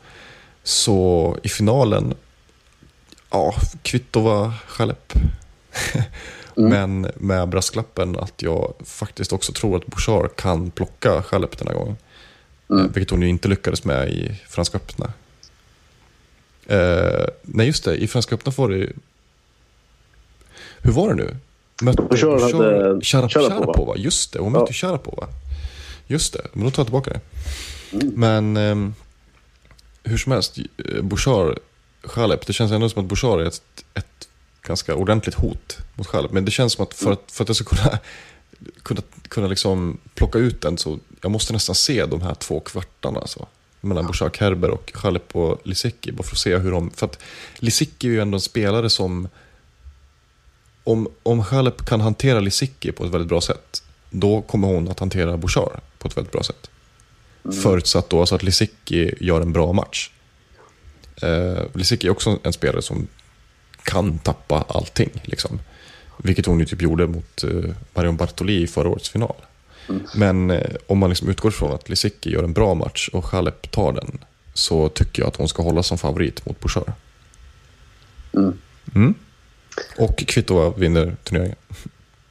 Så i finalen, ja, Kvitova, Chalep. *laughs* Mm. Men med brasklappen att jag faktiskt också tror att Bouchard kan plocka Chalep den här gången. Mm. Vilket hon ju inte lyckades med i Franska öppna. Eh, nej, just det. I Franska öppna var det Hur var det nu? Mötte hade Sharapova. Just det, hon mötte ja. Sharapova. Just det, men då tar jag tillbaka det. Mm. Men eh, hur som helst, eh, Bouchard, Chalep, det känns ändå som att Bouchard är ett, ett ganska ordentligt hot mot själv. Men det känns som att för att, för att jag ska kunna, kunna, kunna liksom plocka ut den så jag måste nästan se de här två kvartarna. Alltså, mellan ja. Bouchard Kerber och Chalep och Lisicki. Bara för att se hur de... För att Lisicki är ju ändå en spelare som... Om, om Chalep kan hantera Lisicki på ett väldigt bra sätt, då kommer hon att hantera Bouchard på ett väldigt bra sätt. Mm. Förutsatt då alltså att Lisicki gör en bra match. Eh, Lisicki är också en spelare som kan tappa allting. Liksom. Vilket hon ju typ gjorde mot eh, Marion Bartoli i förra årets final. Mm. Men eh, om man liksom utgår från att Lisicki gör en bra match och Chalep tar den så tycker jag att hon ska hålla som favorit mot Bouchard. Mm. Och Kvitova vinner turneringen.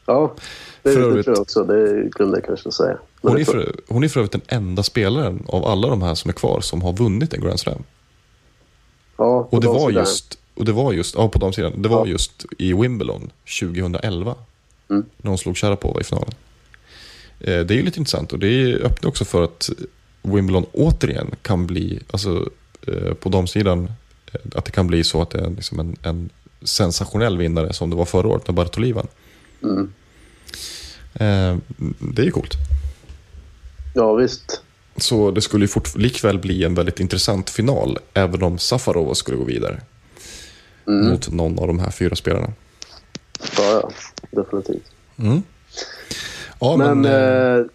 Ja, det, För övrigt- tror jag också. Det glömde jag kanske säga. Men Hon är, för, hon är för övrigt den enda spelaren av alla de här som är kvar som har vunnit en Grand Slam. ja, Och det de var sidan. just, och det var just, ja på de sidan, det var Ja. just i Wimbledon 2011. Mm. När hon slog Sharapova i finalen. Eh, Det är ju lite intressant och det öppnar också för att Wimbledon återigen kan bli, alltså eh, på damsidan, eh, att det kan bli så att det är liksom en, en sensationell vinnare som det var förra året med Bartoli vann. Mm. Eh, Det är ju coolt. Ja, visst. Så det skulle ju fort, likväl bli en väldigt intressant final, även om Safarova skulle gå vidare. Mm. Mot någon av de här fyra spelarna. Ja, ja. Definitivt. Mm. Ja, Men, men, eh, eh,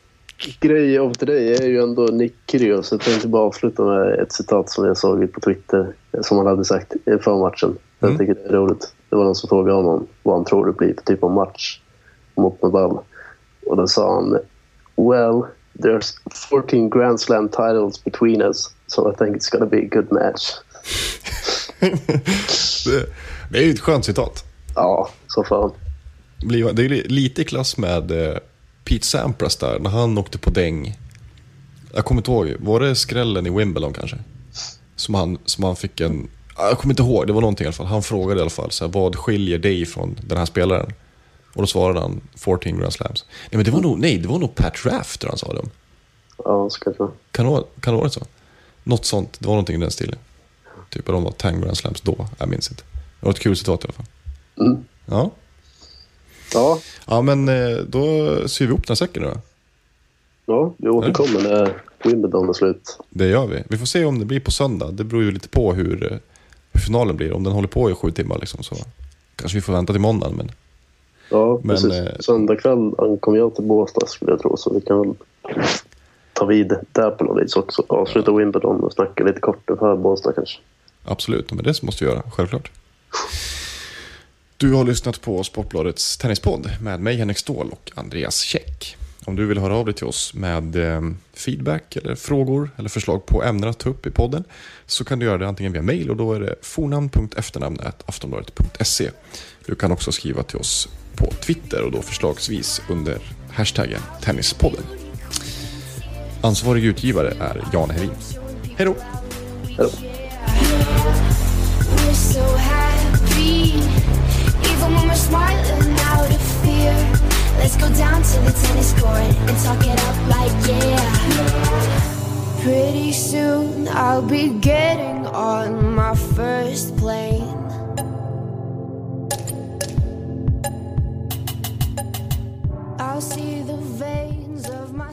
grej of the day är ju ändå Nick Kyrgios. Jag tänkte bara avsluta med ett citat som jag såg på Twitter som han hade sagt inför matchen. Jag Mm. tycker det är roligt. Det var någon som frågade honom vad han tror det blir för typ av match mot Nadal. Och då sa han Well, there's 14 Grand Slam titles between us so I think it's gonna be a good match. *laughs* det, det är ju ett skönt citat. Ja, så fan. Det är lite i klass med eh, Pete Sampras där, när han åkte på däng. Jag kommer inte ihåg, var det skrällen i Wimbledon kanske? Som han, som han fick en... Jag kommer inte ihåg, det var någonting i alla fall. Han frågade i alla fall, så här, vad skiljer dig från den här spelaren? Och då svarade han 14 Grand Slams. Nej, men det var nog, nej, det var nog Pat Rafter han sa det om. Ja, så kanske. Kan det, det vara så? Något sånt, det var någonting i den stilen. Typ att de var 10 Grand Slams då, jag minns inte. Det var ett kul citat i alla fall. Mm. Ja. Ja, Ja, men eh, då syr vi ihop den här säcken nu då. ja, vi återkommer när Wimbledon är slut. Det gör vi. Vi får se om det blir på söndag. Det beror ju lite på hur, eh, hur finalen blir. Om den håller på i sju timmar liksom, så kanske vi får vänta till måndagen. Men Ja, Men, precis. eh, Söndag kväll ankommer jag till Båstad skulle jag tro. Så vi kan väl ta vid där på något vis också. Avsluta Wimbledon och snacka lite kort för Båstad kanske. absolut, men det måste vi göra, självklart. Du har lyssnat på Sportbladets tennispodd med mig Henrik Ståhl och Andreas Käck. Om du vill höra av dig till oss med eh, feedback eller frågor eller förslag på ämnen att ta upp i podden så kan du göra det antingen via mail och då är det fornamn.efternamn.aftonbladet.se. Du kan också skriva till oss på Twitter och då förslagsvis under hashtaggen Tennispodden. Ansvarig utgivare är Jan Helin. Hej då! Hej då. Even when we're smiling. Let's go down to the tennis court and talk it up like yeah. Pretty soon I'll be getting on my first plane. I'll see the veins of my